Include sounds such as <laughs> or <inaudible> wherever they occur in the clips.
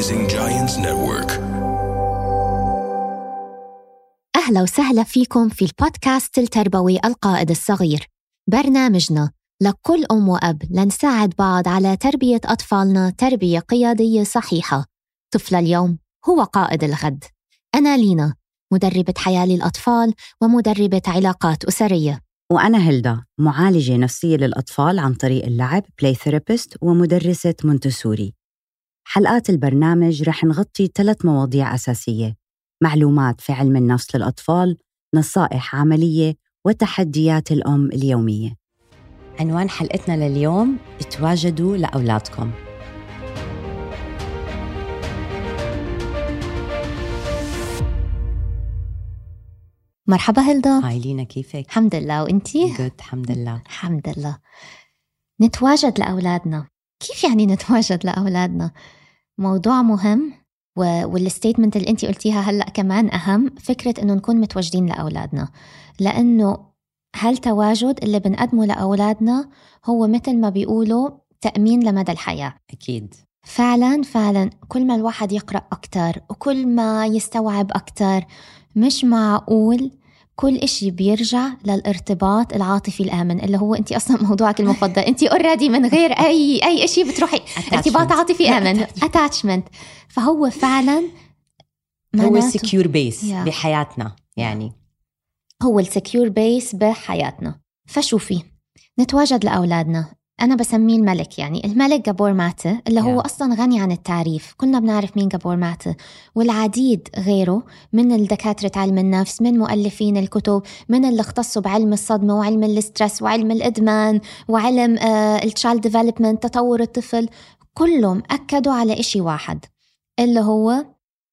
Rising Giants Network. أهلا وسهلا فيكم في البودكاست التربوي القائد الصغير. برنامجنا لكل أم وأب لنساعد بعض على تربية أطفالنا تربية قيادية صحيحة. طفل اليوم هو قائد الغد. أنا لينا مدربة حياة للأطفال ومدربة علاقات أسرية. وأنا هيلدا معالجة نفسية للأطفال عن طريق اللعب play therapist ومدرسة مونتسوري. حلقات البرنامج رح نغطي ثلاث مواضيع أساسية. معلومات في علم النفس للأطفال نصائح عملية وتحديات الأم اليومية. عنوان حلقتنا لليوم تواجدوا لأولادكم. مرحبا هلدا. هاي لينا كيفك؟ الحمد لله. وانتي؟ جود الحمد لله. الحمد لله. نتواجد لأولادنا. كيف يعني نتواجد لأولادنا؟ موضوع مهم والستيتمنت اللي انت قلتيها هلأ كمان أهم فكرة إنه نكون متواجدين لأولادنا. لأنه هالتواجد اللي بنقدمه لأولادنا هو مثل ما بيقولوا تأمين لمدى الحياة؟ أكيد. فعلا فعلا كل ما الواحد يقرأ أكثر وكل ما يستوعب أكثر مش معقول كل إشي بيرجع للارتباط العاطفي الآمن اللي هو أنت أصلا <laughs> موضوعك المفضل. أنت already من غير أي أي إشي بتروحي ارتباط عاطفي آمن. Attachment. فهو فعلا هو ال secure base Yeah. بحياتنا يعني. هو ال secure base بحياتنا. فشوفي نتواجد لأولادنا. أنا بسميه الملك يعني الملك جابور ماتي اللي هو Yeah. أصلا غني عن التعريف. كلنا بنعرف مين جابور ماتي والعديد غيره من الدكاترة علم النفس من مؤلفين الكتب من اللي اختصوا بعلم الصدمة وعلم ال stress وعلم الإدمان وعلم ال child development تطور الطفل. كلهم أكدوا على إشي واحد اللي هو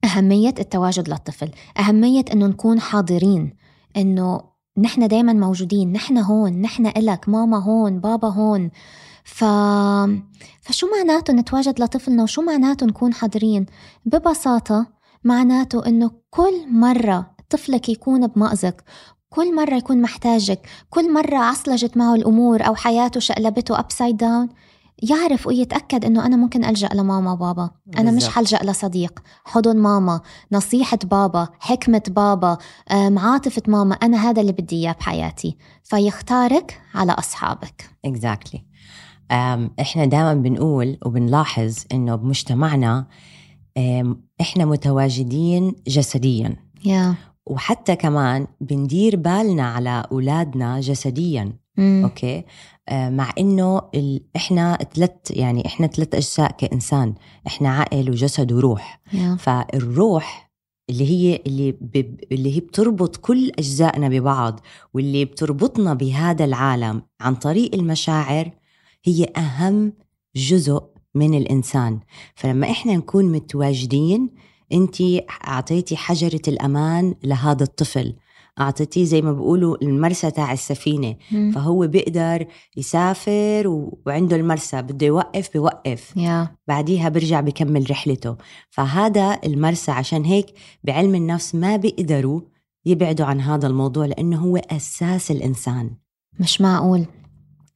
أهمية التواجد للطفل. أهمية أنه نكون حاضرين إنه نحن دايما موجودين نحن هون نحن إلك ماما هون بابا هون. ف... فشو معناته نتواجد لطفلنا وشو معناته نكون حاضرين؟ ببساطة معناته إنه كل مرة طفلك يكون بمأزق كل مرة يكون محتاجك كل مرة عصلجت معه الأمور أو حياته شقلبته upside down يعرف ويتأكد إنه أنا ممكن ألجأ لماما وبابا أنا مش. حلجأ لصديق. حضن ماما نصيحة بابا حكمة بابا آم، عاطفة ماما. أنا هذا اللي بدي إياه بحياتي. فيختارك على أصحابك. exactly إحنا دائما بنقول وبنلاحظ إنه بمجتمعنا إحنا متواجدين جسديا. يا وحتى كمان بندير بالنا على أولادنا جسديا. مم. أوكي؟ آه، مع إنه ال... إحنا ثلاث يعني إحنا ثلاث أجزاء كإنسان إحنا عقل وجسد وروح. Yeah. فالروح اللي هي اللي ب... اللي هي بتربط كل أجزائنا ببعض واللي بتربطنا بهذا العالم عن طريق المشاعر هي أهم جزء من الإنسان. فلما إحنا نكون متواجدين انت أعطيتي حجرة الأمان لهذا الطفل. أعطيتيه زي ما بيقولوا المرسى تاع السفينة. مم. فهو بيقدر يسافر و... وعنده المرسى بده يوقف بيوقف. يا. بعديها برجع بكمل رحلته. فهذا المرسى عشان هيك بعلم النفس ما بيقدروا يبعدوا عن هذا الموضوع لأنه هو أساس الإنسان. مش معقول.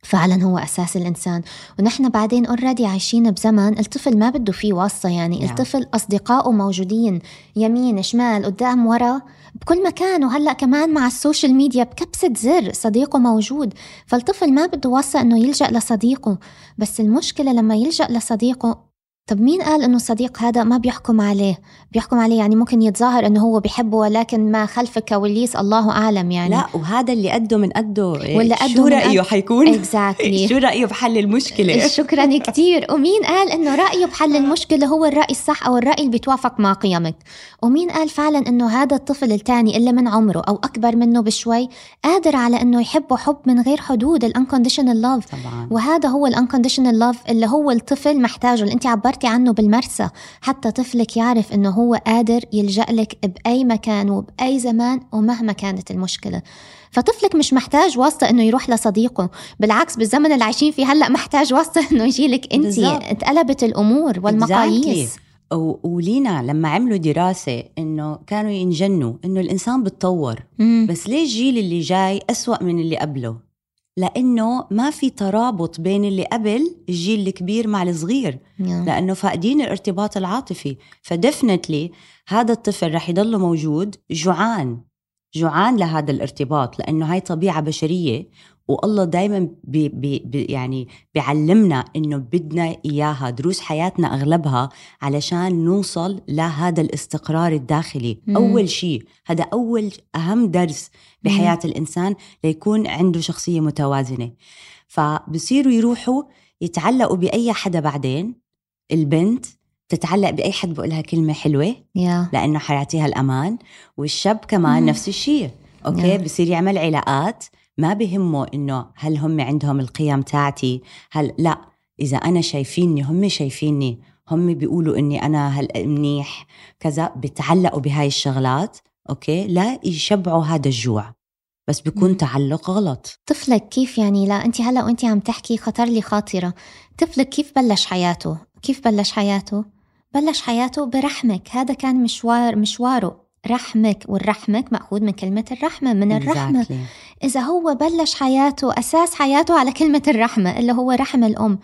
فعلا هو أساس الإنسان. ونحن بعدين already عايشين بزمن الطفل ما بده فيه واسطة يعني. نعم. الطفل أصدقائه موجودين يمين شمال قدام ورا بكل مكان. وهلأ كمان مع ال social media بكبسة زر صديقه موجود. فالطفل ما بده واسطة إنه يلجأ لصديقه. بس المشكلة لما يلجأ لصديقه طب مين قال إنه الصديق هذا ما بيحكم عليه؟ بيحكم عليه يعني ممكن يتظاهر إنه هو بيحبه ولكن ما خلف كواليس الله أعلم يعني. لا وهذا اللي قده من قده واللي قده شو قد- حيكون؟ Exactly. <laughs> شو رأيه بحل المشكلة؟ <laughs> شكرا كثير ومين قال إنه رأيه بحل المشكلة هو الرأي الصح أو الرأي اللي بيتوافق مع قيمك؟ ومين قال فعلا إنه هذا الطفل الثاني اللي من عمره أو أكبر منه بشوي قادر على إنه يحبه حب من غير حدود ال unconditional love وهذا هو ال unconditional love اللي هو الطفل محتاجه. اللي أنت عبرتي عنه بالمرسى حتى طفلك يعرف إنه هو قادر يلجأ لك بأي مكان وبأي زمان ومهما كانت المشكلة فطفلك مش محتاج واسطة إنه يروح لصديقه بالعكس بالزمن اللي عايشين فيه هلأ محتاج واسطة <laughs> إنه يجي لك انت. اتقلبت الأمور والمقاييس ولينا لما عملوا دراسة إنه كانوا ينجنوا إنه الإنسان بتطور مم. بس ليه الجيل اللي جاي أسوأ من اللي قبله؟ لأنه ما في ترابط بين اللي قبل الجيل الكبير مع الصغير. Yeah. لأنه فاقدين الارتباط العاطفي. فدفنتلي هذا الطفل رح يضل موجود. جوعان. جوعان لهذا الارتباط لأنه هاي طبيعة بشرية والله دائما بي بي يعني بيعلمنا إنه بدنا إياها دروس حياتنا أغلبها علشان نوصل لهذا الاستقرار الداخلي. مم. أول شيء هذا أول أهم درس بحياة الإنسان ليكون عنده شخصية متوازنة. فبصيروا يروحوا يتعلقوا بأي حدا بعدين البنت تتعلق بأي حد بقول لها كلمة حلوة Yeah. لأنه حيعطيها الأمان. والشاب كمان مم. نفس الشيء أوكي؟ نعم. بصير يعمل علاقات ما بهمه إنه هل هم عندهم القيم تاعتي هل لا. إذا أنا شايفيني هم شايفيني هم بيقولوا إني أنا هل منيح كذا بتعلقوا بهاي الشغلات أوكي؟ لا يشبعوا هذا الجوع. بس بيكون. تعلق غلط. طفلك كيف يعني؟ لا أنت هلا وأنت عم تحكي خطر لي خاطرة. طفلك كيف بلش حياته؟ كيف بلش حياته؟ بلش حياته برحمك. هذا كان مشوار مشواره. رحمك والرحمك مأخوذ من كلمة الرحمة من الرحمة. Exactly. إذا هو بلش حياته أساس حياته على كلمة الرحمة اللي هو رحم الأم.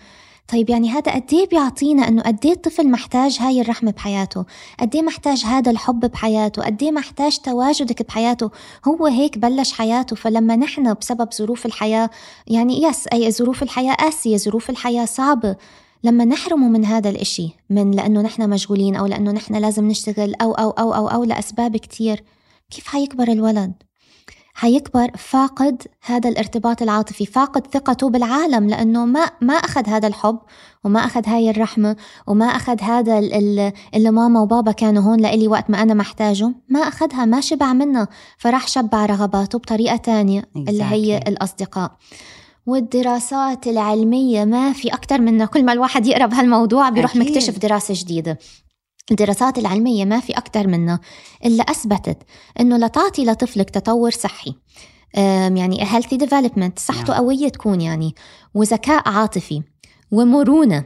طيب يعني هذا قد إيه بيعطينا إنه قد إيه الطفل محتاج هاي الرحمة بحياته، قد إيه محتاج هذا الحب بحياته، قد إيه محتاج تواجدك بحياته، هو هيك بلش حياته. فلما نحن بسبب ظروف الحياة يعني يس أي ظروف الحياة قاسية، ظروف الحياة صعبة، لما نحرمه من هذا الإشي من لأنه نحن مشغولين أو لأنه نحن لازم نشتغل أو أو أو أو, أو لأسباب كتير كيف حيكبر الولد؟ حيكبر فاقد هذا الارتباط العاطفي فاقد ثقته بالعالم لأنه ما ما أخذ هذا الحب وما أخذ هاي الرحمة وما أخذ هذا ال- ال- اللي ماما وبابا كانوا هون لإلي وقت ما أنا محتاجه ما أخذها ما شبع منها فراح شبع رغباته بطريقة تانية اللي هي. الأصدقاء والدراسات العلمية ما في أكتر منها كل ما الواحد يقرأ بهالموضوع بيروح أكيد. مكتشف دراسة جديدة الدراسات العلمية ما في أكتر منها إلا أثبتت إنه لتعطي لطفلك تطور صحي يعني healthy development صحته نعم. قوية تكون يعني وذكاء عاطفي ومرونة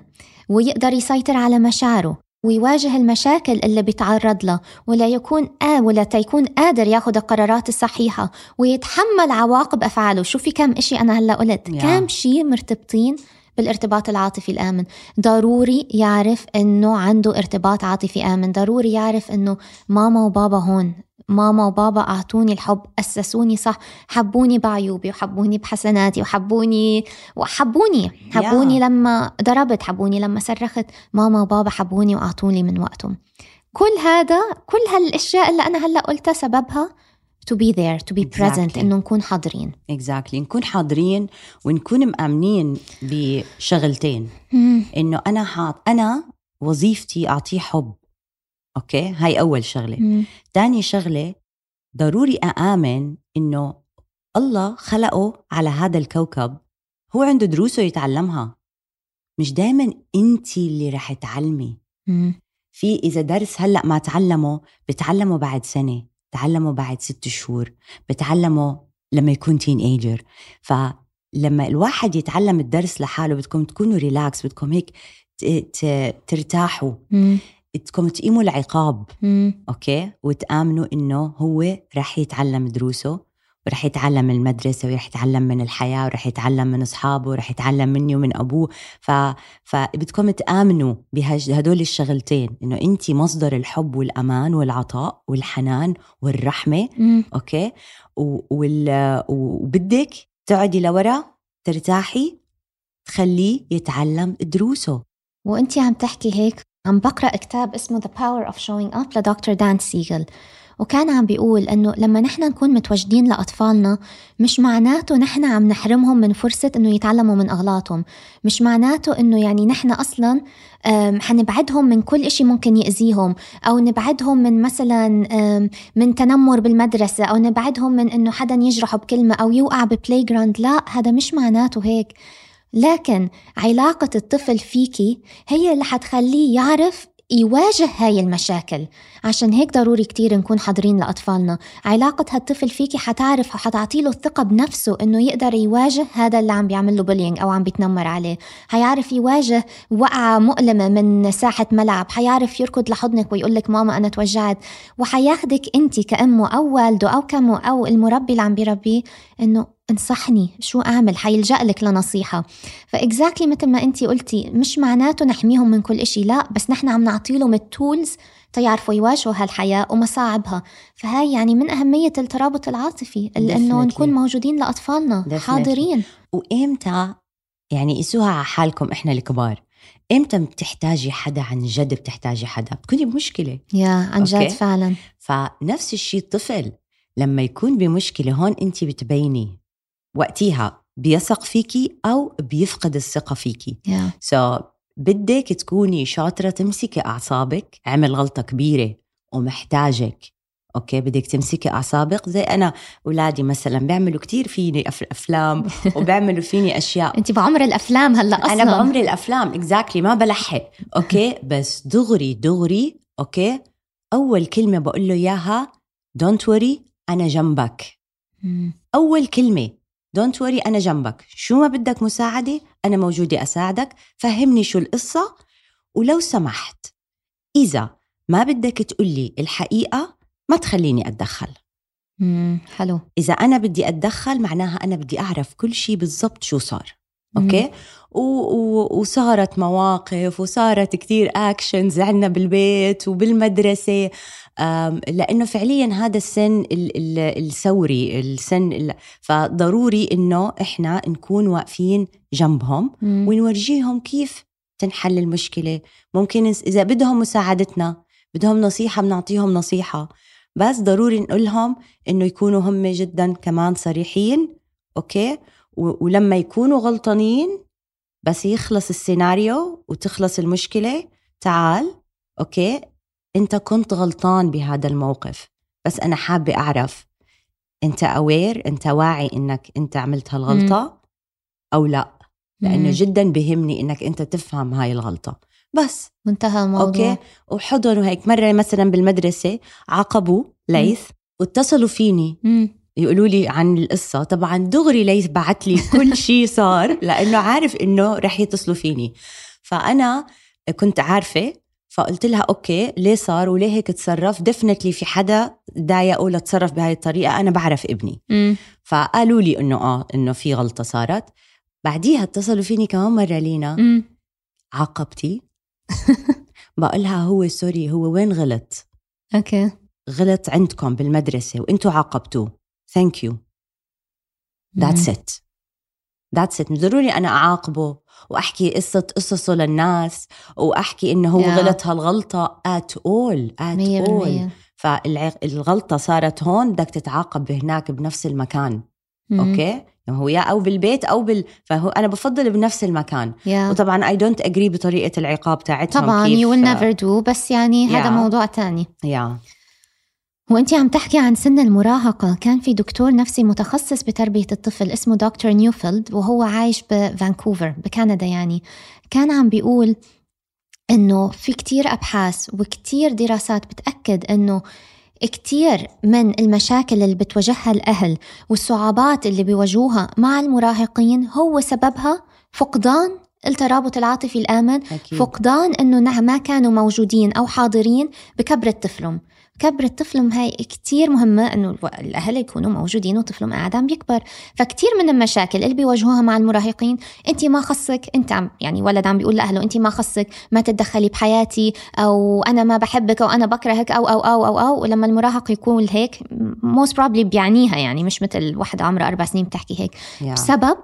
ويقدر يسيطر على مشاعره ويواجه المشاكل اللي بيتعرض لها ولا يكون آه ولا تيكون قادر ياخذ القرارات الصحيحة ويتحمل عواقب أفعاله. شو في كم إشي أنا هلأ قلت. يا. كم شيء مرتبطين بالارتباط العاطفي الآمن. ضروري يعرف إنه عنده ارتباط عاطفي آمن. ضروري يعرف إنه ماما وبابا هون. ماما وبابا أعطوني الحب أسسوني صح حبوني بعيوبي وحبوني بحسناتي وحبوني وحبوني حبوني Yeah. لما ضربت حبوني لما صرخت. ماما وبابا حبوني وأعطوني من وقتهم. كل هذا كل هالأشياء اللي أنا هلأ قلتها سببها to be there to be present Exactly. إنه نكون حاضرين. exactly نكون حاضرين ونكون مأمنين بشغلتين. إنه أنا حاط أنا وظيفتي أعطيه حب. أوكي؟ هاي أول شغلة. مم. تاني شغلة ضروري أآمن إنه الله خلقه على هذا الكوكب. هو عنده دروسه يتعلمها. مش دائما أنت اللي رح تعلمي. مم. في إذا درس هلأ ما تعلمه بتعلمه بعد سنة بتعلمه بعد ست شهور بتعلمه لما يكون teenager فلما الواحد يتعلم الدرس لحاله بدكم تكونوا ريلاكس بدكم هيك ترتاحوا. مم. بدكم تقيموا العقاب مم. أوكي وتآمنوا إنه هو رح يتعلم دروسه ورح يتعلم من المدرسة ورح يتعلم من الحياة ورح يتعلم من أصحابه ورح يتعلم مني ومن أبوه ف... فبدكم تآمنوا بهدول الشغلتين إنه أنت مصدر الحب والأمان والعطاء والحنان والرحمة مم. أوكي و... وال... وبدك تقعدي لورا ترتاحي تخليه يتعلم دروسه وانتي عم تحكي هيك عم بقرأ كتاب اسمه The Power of Showing Up لدكتور دان سيغل وكان عم بيقول إنه لما نحن نكون متواجدين لأطفالنا مش معناته نحن عم نحرمهم من فرصة إنه يتعلموا من أغلاطهم مش معناته إنه يعني نحن أصلا حنبعدهم من كل إشي ممكن يأذيهم أو نبعدهم من مثلا من تنمر بالمدرسة أو نبعدهم من إنه حدا يجرحه بكلمة أو يوقع ب playground لا هذا مش معناته هيك. لكن علاقة الطفل فيكي هي اللي حتخليه يعرف يواجه هاي المشاكل. عشان هيك ضروري كتير نكون حاضرين لأطفالنا. علاقة هالطفل فيكي حتعرف وحتعطيله الثقة بنفسه إنه يقدر يواجه هذا اللي عم بيعمل له بولينج أو عم بيتنمر عليه. حيعرف يواجه وقعة مؤلمة من ساحة ملعب. حيعرف يركض لحضنك ويقول لك ماما أنا توجعت. وحياخدك أنت كأمه أو والده أو كمه أو المربي اللي عم بيربيه. إنه انصحني شو أعمل؟ حيلجأ لك لنصيحة. ف exactly مثل ما انت قلتي مش معناته نحميهم من كل إشي لا بس نحن عم نعطي لهم ال tools تيعرفوا يواجهوا هالحياة ومصاعبها. فهاي يعني من أهمية الترابط العاطفي إنه نكون موجودين لأطفالنا Definitely. حاضرين. وإمتى يعني قيسوها على حالكم إحنا الكبار؟ إمتى بتحتاجي حدا؟ عن جد بتحتاجي حدا؟ بتكوني بمشكلة. Yeah عن جد فعلا. فنفس الشيء الطفل. لما يكون بمشكلة هون انت بتبيني وقتيها بيثق فيكي أو بيفقد الثقة فيكي. Yeah. so, بدك تكوني شاطرة تمسكي أعصابك عمل غلطة كبيرة ومحتاجك. أوكي بدك تمسكي أعصابك. زي أنا اولادي مثلا بيعملوا كتير فيني أفلام <laughs> وبيعملوا فيني أشياء. أنت بعمر الأفلام هلأ أصلا. أنا بعمر الأفلام exactly ما بلحق. أوكي بس دغري دغري أوكي أول كلمة بقول له إياها don't worry أنا جنبك. أول كلمة don't worry أنا جنبك. شو ما بدك مساعدة أنا موجودة أساعدك. فهمني شو القصة ولو سمحت إذا ما بدك تقولي الحقيقة ما تخليني أتدخل. مم. حلو. إذا أنا بدي أتدخل معناها أنا بدي أعرف كل شيء بالضبط شو صار. أوكي؟ و- وصارت مواقف وصارت كتير actions عنا بالبيت وبالمدرسة. لأنه فعليا هذا السن الثوري السن فضروري إنه إحنا نكون واقفين جنبهم مم. ونورجيهم كيف تنحل المشكلة. ممكن إذا بدهم مساعدتنا بدهم نصيحة بنعطيهم نصيحة. بس ضروري نقول لهم إنه يكونوا هم جدا كمان صريحين أوكي؟ ولما يكونوا غلطانين بس يخلص السيناريو وتخلص المشكلة تعال أوكي أنت كنت غلطان بهذا الموقف بس أنا حابة أعرف أنت aware أنت واعي إنك أنت عملت هالغلطة أو لا؟ لأنه جدا بهمني إنك أنت تفهم هاي الغلطة. بس. منتهى الموضوع. أوكي وحضن وهيك مرة مثلا بالمدرسة عاقبوا ليث واتصلوا فيني. مم. يقولوا لي عن القصة. طبعا دغري ليث بعت لي كل <laughs> شيء صار لأنه عارف إنه رح يتصلوا فيني. فأنا كنت عارفة فقلت لها أوكي ليه صار وليه هيك تصرف definitely في حدا ضايقه لتصرف بهاي الطريقة أنا بعرف ابني. مم. فقالوا لي إنه آه إنه في غلطة صارت. بعديها اتصلوا فيني كمان مرة لينا. مم. عاقبتي. <laughs> بقولها هو sorry هو وين غلط؟ أوكي. غلط عندكم بالمدرسة وإنتوا عاقبتوه. thank you that's it that's it ضروري أنا أعاقبه وأحكي قصة قصصه للناس وأحكي إنه هو yeah. غلط هالغلطة at all at all فالغلطه صارت هون بدك تتعاقب هناك بنفس المكان. أوكي؟ هو yeah أو بالبيت أو بال فهو أنا بفضل بنفس المكان. Yeah. وطبعا I don't agree بطريقة العقاب تاعتهم طبعا you will never do بس يعني yeah. هذا موضوع تاني. yeah yeah. وانت عم تحكي عن سن المراهقة. كان في دكتور نفسي متخصص بتربية الطفل اسمه دكتور نيوفيلد وهو عايش بفانكوفر بكندا يعني. كان عم بيقول إنه في كتير أبحاث وكتير دراسات بتأكد إنه كتير من المشاكل اللي بتواجهها الأهل والصعوبات اللي بيواجهوها مع المراهقين هو سببها فقدان الترابط العاطفي الآمن أكيد. فقدان أنه ما كانوا موجودين أو حاضرين بكبرة طفلهم كبر الطفل هاي كتير مهمة إنه الأهل يكونوا موجودين وطفلهم قاعد عم بيكبر. فكتير من المشاكل اللي بيواجهوها مع المراهقين أنت ما خصك أنت عم يعني ولد عم بيقول لأهله أنت ما خصك ما تتدخلي بحياتي أو أنا ما بحبك أو أنا بكرهك أو أو أو أو, أو. ولما المراهق يكون هيك most probably بيعنيها يعني مش مثل وحدة عمرها أربع سنين بتحكي هيك. Yeah. بسبب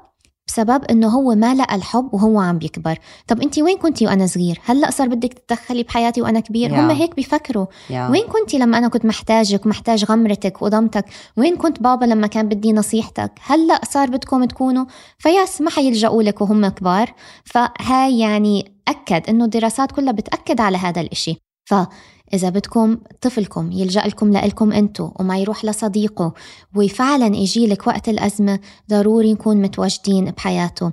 بسبب إنه هو ما لقى الحب وهو عم بيكبر. طب انت وين كنتي وأنا صغير؟ هلأ صار بدك تتدخلي بحياتي وأنا كبير؟ Yeah. هم هيك بيفكروا. Yeah. وين كنتي لما أنا كنت محتاجك ومحتاج غمرتك وضمتك؟ وين كنت بابا لما كان بدي نصيحتك؟ هلأ صار بدكم تكونوا فياس ما حيلجأوا لك وهم كبار. فهاي يعني أكد إنه الدراسات كلها بتأكد على هذا الإشي. ف إذا بدكم طفلكم يلجأ لكم لإلكم أنتو وما يروح لصديقه وفعلا يجي لك وقت الأزمة ضروري نكون متواجدين بحياته.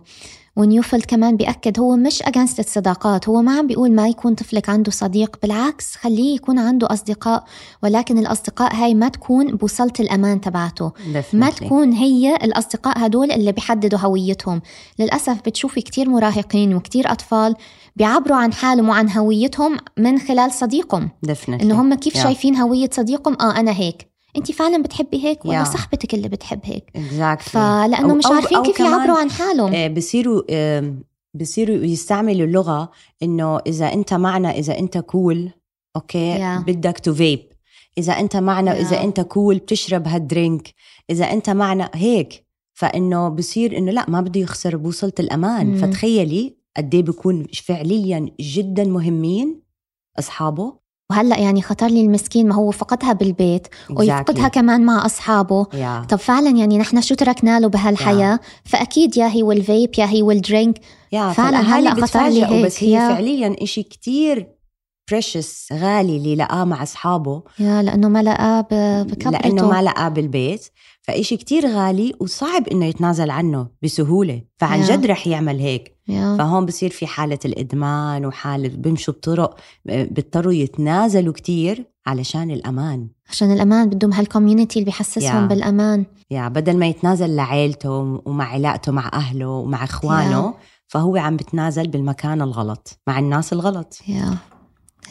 ونيوفيلد كمان بيأكد هو مش أجانست الصداقات هو ما عم بيقول ما يكون طفلك عنده صديق بالعكس خليه يكون عنده أصدقاء ولكن الأصدقاء هاي ما تكون بوصلة الأمان تبعته. ما تكون هي الأصدقاء هدول اللي بيحددوا هويتهم للأسف بتشوفي كتير مراهقين وكتير أطفال بيعبروا عن حالهم وعن هويتهم من خلال صديقهم. إنه هم كيف Yeah. شايفين هوية صديقهم آه أنا هيك انت فعلا بتحبي هيك ولا Yeah. صاحبتك اللي بتحب هيك exactly. فلانه أو- مش أو- عارفين أو كيف يعبروا عن حالهم آه، بصيروا بصيروا يستعملوا اللغة إنه إذا أنت معنا إذا أنت cool أوكي Yeah. بدك to vape إذا أنت معنا Yeah. إذا أنت cool بتشرب هال drink إذا أنت معنا هيك فإنه بصير إنه لا ما بده يخسر بوصلة الأمان مم. فتخيلي قد إيه بيكون فعليا جدا مهمين أصحابه وهلأ يعني خطر لي المسكين ما هو فقدها بالبيت ويفقدها كمان مع أصحابه. Yeah. طب فعلا يعني نحن شو تركنا له بهالحياة؟ فأكيد يا هي والفيب يا هي وال drink يا فعلاً هلأ خطر لي هيك، بس هي yeah. فعليا إشي كتير precious غالي اللي لقاه مع أصحابه. يا لأنه ما لقاه بكبرته. لأنه ما لقاه بالبيت. فإشي كتير غالي وصعب إنه يتنازل عنه بسهولة. فعن yeah. جد رح يعمل هيك. yeah. فهون بصير في حالة الإدمان وحاله بيمشوا بطرق بيضطروا يتنازلوا كتير علشان الأمان. عشان الأمان بدهم هالكوميونتي اللي بيحسسهم يا. بالأمان. يعني بدل ما يتنازل لعيلته ومع علاقته مع أهله ومع إخوانه يا. فهو عم بتنازل بالمكان الغلط مع الناس الغلط. يا.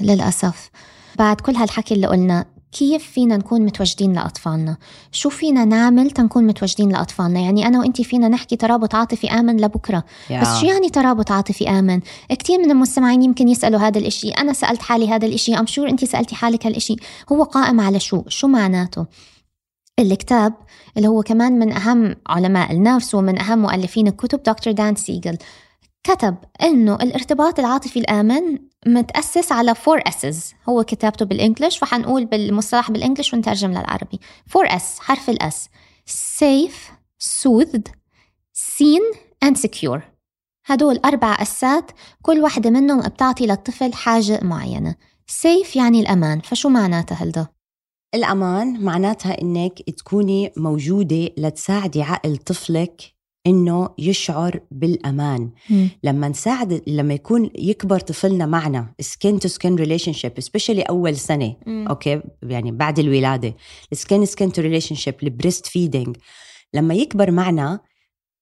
للأسف. بعد كل هالحكي اللي قلنا كيف فينا نكون متواجدين لأطفالنا؟ شو فينا نعمل تنكون متواجدين لأطفالنا؟ يعني أنا وإنتي فينا نحكي ترابط عاطفي آمن لبكرة. Yeah. بس شو يعني ترابط عاطفي آمن؟ كثير من المستمعين يمكن يسألوا هذا الإشي. أنا سألت حالي هذا الإشي. I'm sure أنتي سألتي حالك هالإشي. هو قائم على شو؟ شو معناته؟ الكتاب اللي هو كمان من أهم علماء النفس ومن أهم مؤلفين الكتب دكتور دان سيجل كتب إنه الارتباط العاطفي الآمن متأسس على four S's هو كتابته بال English فحنقول بالمصطلح بال English ونترجم للعربي. Four S حرف ال S safe soothed seen and secure. هدول أربع S ات كل واحدة منهم بتعطي للطفل حاجة معينة. safe يعني الأمان. فشو معناتها هلدا؟ الأمان معناتها إنك تكوني موجودة لتساعدي عقل طفلك إنه يشعر بالأمان. لما نساعد لما يكون يكبر طفلنا معنا skin to skin relationship specially أول سنة أوكي؟ يعني بعد الولادة ال skin skin to relationship ال breastfeeding لما يكبر معنا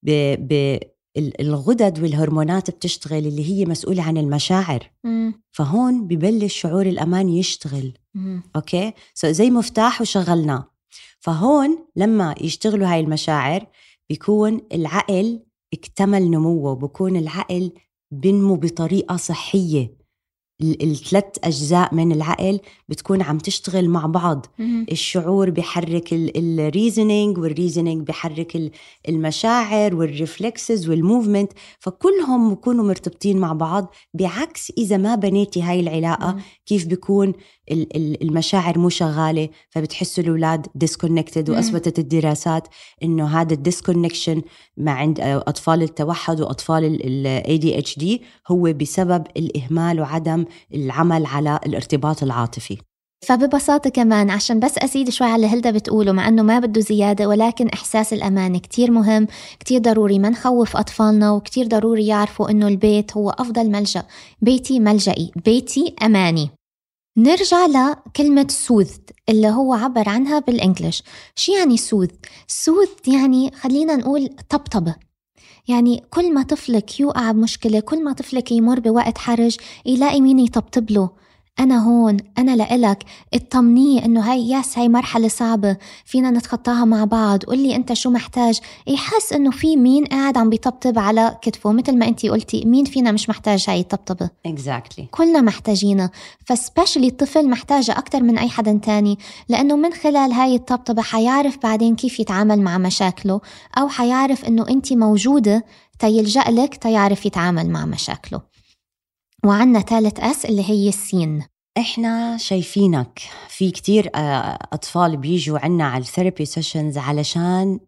ب, ب ال- الغدد والهرمونات بتشتغل اللي هي مسؤولة عن المشاعر. مم. فهون ببلش شعور الأمان يشتغل. مم. أوكي؟ so زي مفتاح وشغلناه. فهون لما يشتغلوا هاي المشاعر بيكون العقل اكتمل نموه بكون العقل بنمو بطريقة صحية. الثلاث أجزاء من العقل بتكون عم تشتغل مع بعض مم. الشعور بيحرك الريزنينج والريزنينج بيحرك ال- المشاعر والريفلكسز والموفمنت فكلهم بيكونوا مرتبطين مع بعض بعكس إذا ما بنيتي هاي العلاقة مم. كيف ال- المشاعر مو شغالة فبتحسوا الأولاد disconnected. وأثبتت الدراسات إنه هذا ال disconnection مع عند أطفال التوحد وأطفال ال ADHD هو بسبب الإهمال وعدم العمل على الارتباط العاطفي. فببساطة كمان عشان بس أزيد شوي على هلدا بتقوله مع أنه ما بده زيادة ولكن إحساس الأمان كتير مهم. كتير ضروري ما نخوف أطفالنا وكتير ضروري يعرفوا أنه البيت هو أفضل ملجأ. بيتي ملجئي بيتي أماني. نرجع لكلمة سوذد اللي هو عبر عنها بالإنجليش شو يعني سوذ؟ سوذ يعني خلينا نقول طبطبة. يعني كل ما طفلك يوقع بمشكلة كل ما طفلك يمر بوقت حرج يلاقي مين يطبطب له. أنا هون أنا لإلك. اطمنيه إنه هاي ياس هاي مرحلة صعبة. فينا نتخطاها مع بعض. قولي أنت شو محتاج. يحس إنه في مين قاعد عم بيطبطب على كتفه. مثل ما أنتي قلتي مين فينا مش محتاج هاي الطبطبة؟ Exactly. كلنا محتاجينها. فسبيشلي الطفل محتاجة أكتر من أي حدا تاني لأنه من خلال هاي الطبطبة حيعرف بعدين كيف يتعامل مع مشاكله أو حيعرف إنه أنت موجودة تيلجأ لك تيعرف يتعامل مع مشاكله. وعنا ثالث S اللي هي ال seen. إحنا شايفينك. في كتير آه، أطفال بيجوا عنا على ال therapy sessions علشان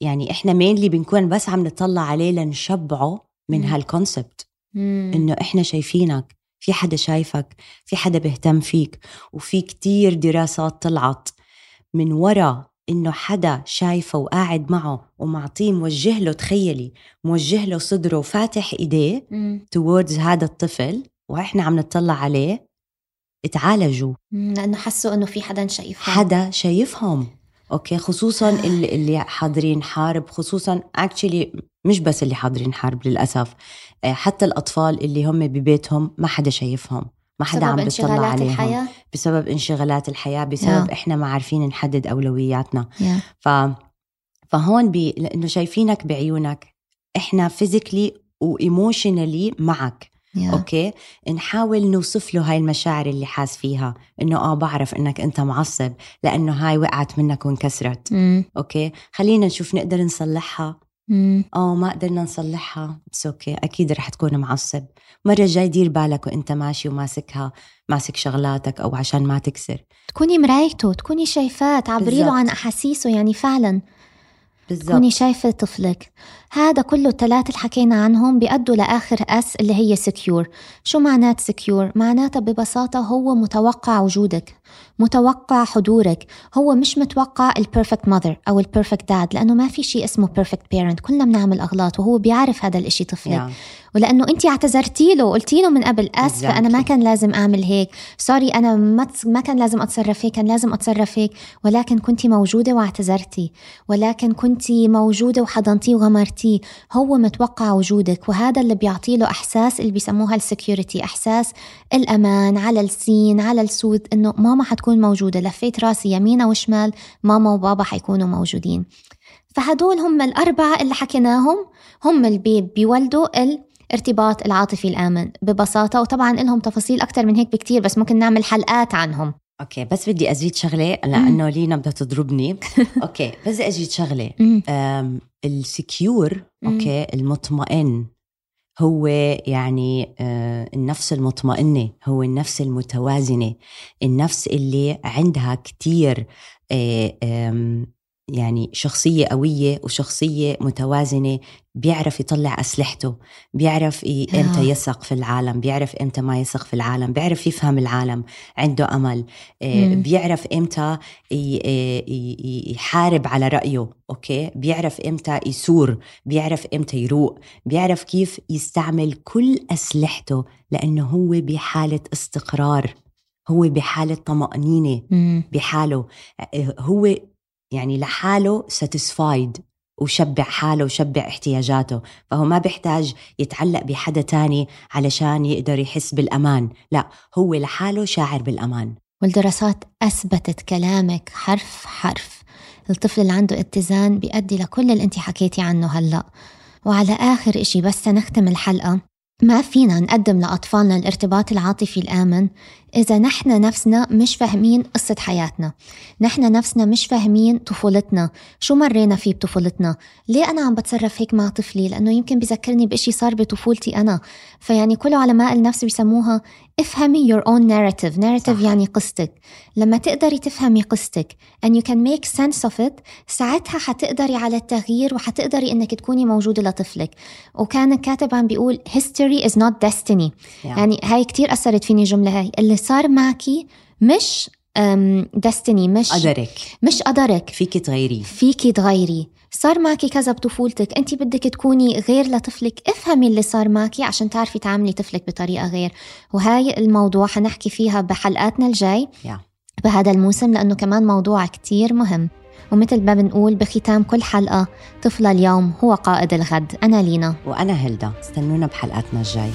يعني إحنا mainly بنكون بس عم نطلع عليه لنشبعه من. هال concept إنه إحنا شايفينك. في حدا شايفك. في حدا بيهتم فيك. وفي كتير دراسات طلعت من ورا إنه حدا شايفه وقاعد معه ومعطيه موجه له تخيلي موجه له صدره وفاتح إيديه towards هذا الطفل وإحنا عم نطلع عليه اتعالجوا. مم. لأنه حسوا إنه في حدا شايفهم. حدا شايفهم. okay خصوصا اللي, اللي حاضرين حرب خصوصا actually مش بس اللي حاضرين حرب للأسف آه، حتى الأطفال اللي هم ببيتهم ما حدا شايفهم. ما حدا عم بيطلع عليهم. الحياة؟ بسبب انشغالات الحياة بسبب Yeah. إحنا ما عارفين نحدد أولوياتنا. Yeah. ف فهون بي لأنه شايفينك بعيونك. إحنا physically و emotionally معك. Yeah. okay? نحاول نوصف له هاي المشاعر اللي حاس فيها. إنه آه بعرف إنك أنت معصب لأنه هاي وقعت منك وانكسرت. مم. okay? خلينا نشوف نقدر نصلحها. مم. آه ما قدرنا نصلحها. بس okay أكيد رح تكون معصب. مرة جاي دير بالك وإنت ماشي وماسكها ماسك شغلاتك أو عشان ما تكسر. تكوني مرايته تكوني شايفاه تعبري له. عن أحاسيسه يعني فعلا. بالضبط. تكوني شايفة طفلك. هذا كله الثلاثة اللي حكينا عنهم بيأدوا لآخر S اللي هي secure شو معنات secure؟ معناتها ببساطة هو متوقع وجودك متوقع حضورك. هو مش متوقع ال perfect mother أو ال perfect dad لأنه ما في شيء اسمه perfect parent كلنا بنعمل أغلاط وهو بيعرف هذا الإشي طفلك. Yeah. ولأنه انت اعتذرتي له وقلتي له من قبل اسفه أنا ما Exactly. كان لازم أعمل هيك. sorry أنا ما ما كان لازم أتصرف هيك كان لازم أتصرف هيك. ولكن كنت موجودة واعتذرتي. ولكن كنت موجودة وحضنتيه وغمرتيه. هو متوقع وجودك وهذا اللي بيعطي له إحساس اللي بيسموها ال security إحساس الأمان على ال seen على ال soothed إنه ماما حتكون موجودة لفيت راسي يمين وشمال ماما وبابا حيكونوا موجودين. فهدول هم الأربعة اللي حكيناهم هم اللي بي- بيولدوا الارتباط العاطفي الآمن ببساطة وطبعا لهم تفاصيل أكتر من هيك بكتير بس ممكن نعمل حلقات عنهم. okay بس بدي أزيد شغلة لأنه لينا بدها تضربني. <laughs> okay بس بدي أزيد شغلة. ال secure. okay المطمئن. هو يعني آه، النفس المطمئنة هو النفس المتوازنة. النفس اللي عندها كتير آه، يعني شخصية قوية وشخصية متوازنة بيعرف يطلع أسلحته بيعرف آه. إمتى يثق في العالم بيعرف إمتى ما يثق في العالم بيعرف يفهم العالم عنده أمل آه،. بيعرف إمتى آه، يحارب على رأيه أوكي بيعرف إمتى يثور بيعرف إمتى يروق بيعرف كيف يستعمل كل أسلحته لأنه هو بحالة استقرار هو بحالة طمأنينة. بحاله هو يعني لحاله ساتيسفايد وشبع حاله وشبع احتياجاته. فهو ما بيحتاج يتعلق بحدا تاني علشان يقدر يحس بالأمان. لا هو لحاله شاعر بالأمان. والدراسات أثبتت كلامك حرف حرف. الطفل اللي عنده اتزان بيؤدي لكل اللي انت حكيتي عنه هلأ. وعلى آخر إشي بس نختم الحلقة. ما فينا نقدم لأطفالنا الارتباط العاطفي الآمن. إذا نحن نفسنا مش فاهمين قصة حياتنا. نحن نفسنا مش فاهمين طفولتنا. شو مرينا فيه بطفولتنا؟ ليه أنا عم بتصرف هيك مع طفلي؟ لأنه يمكن بذكرني بإشي صار بطفولتي أنا. فيعني كل علماء النفس بيسموها افهمي your own narrative. Narrative صح. يعني قصتك. لما تقدري تفهمي قصتك and you can make sense of it ساعتها حتقدري على التغيير وحتقدري إنك تكوني موجودة لطفلك. وكان الكاتب عم بيقول history is not destiny. يعني هاي كتير أثرت فيني الجملة هاي اللي صار معكي مش destiny مش قدرك مش قدرك فيك تغيريه فيكي تغيري. صار معكي كذا بطفولتك. انت بدك تكوني غير لطفلك. افهمي اللي صار معكي عشان تعرفي تعاملي طفلك بطريقة غير. وهاي الموضوع حنحكي فيها بحلقاتنا الجاي يا. بهذا الموسم لأنه كمان موضوع كتير مهم. ومثل ما بنقول بختام كل حلقة طفل اليوم هو قائد الغد. أنا لينا. وأنا هيلدا استنونا بحلقاتنا الجاي.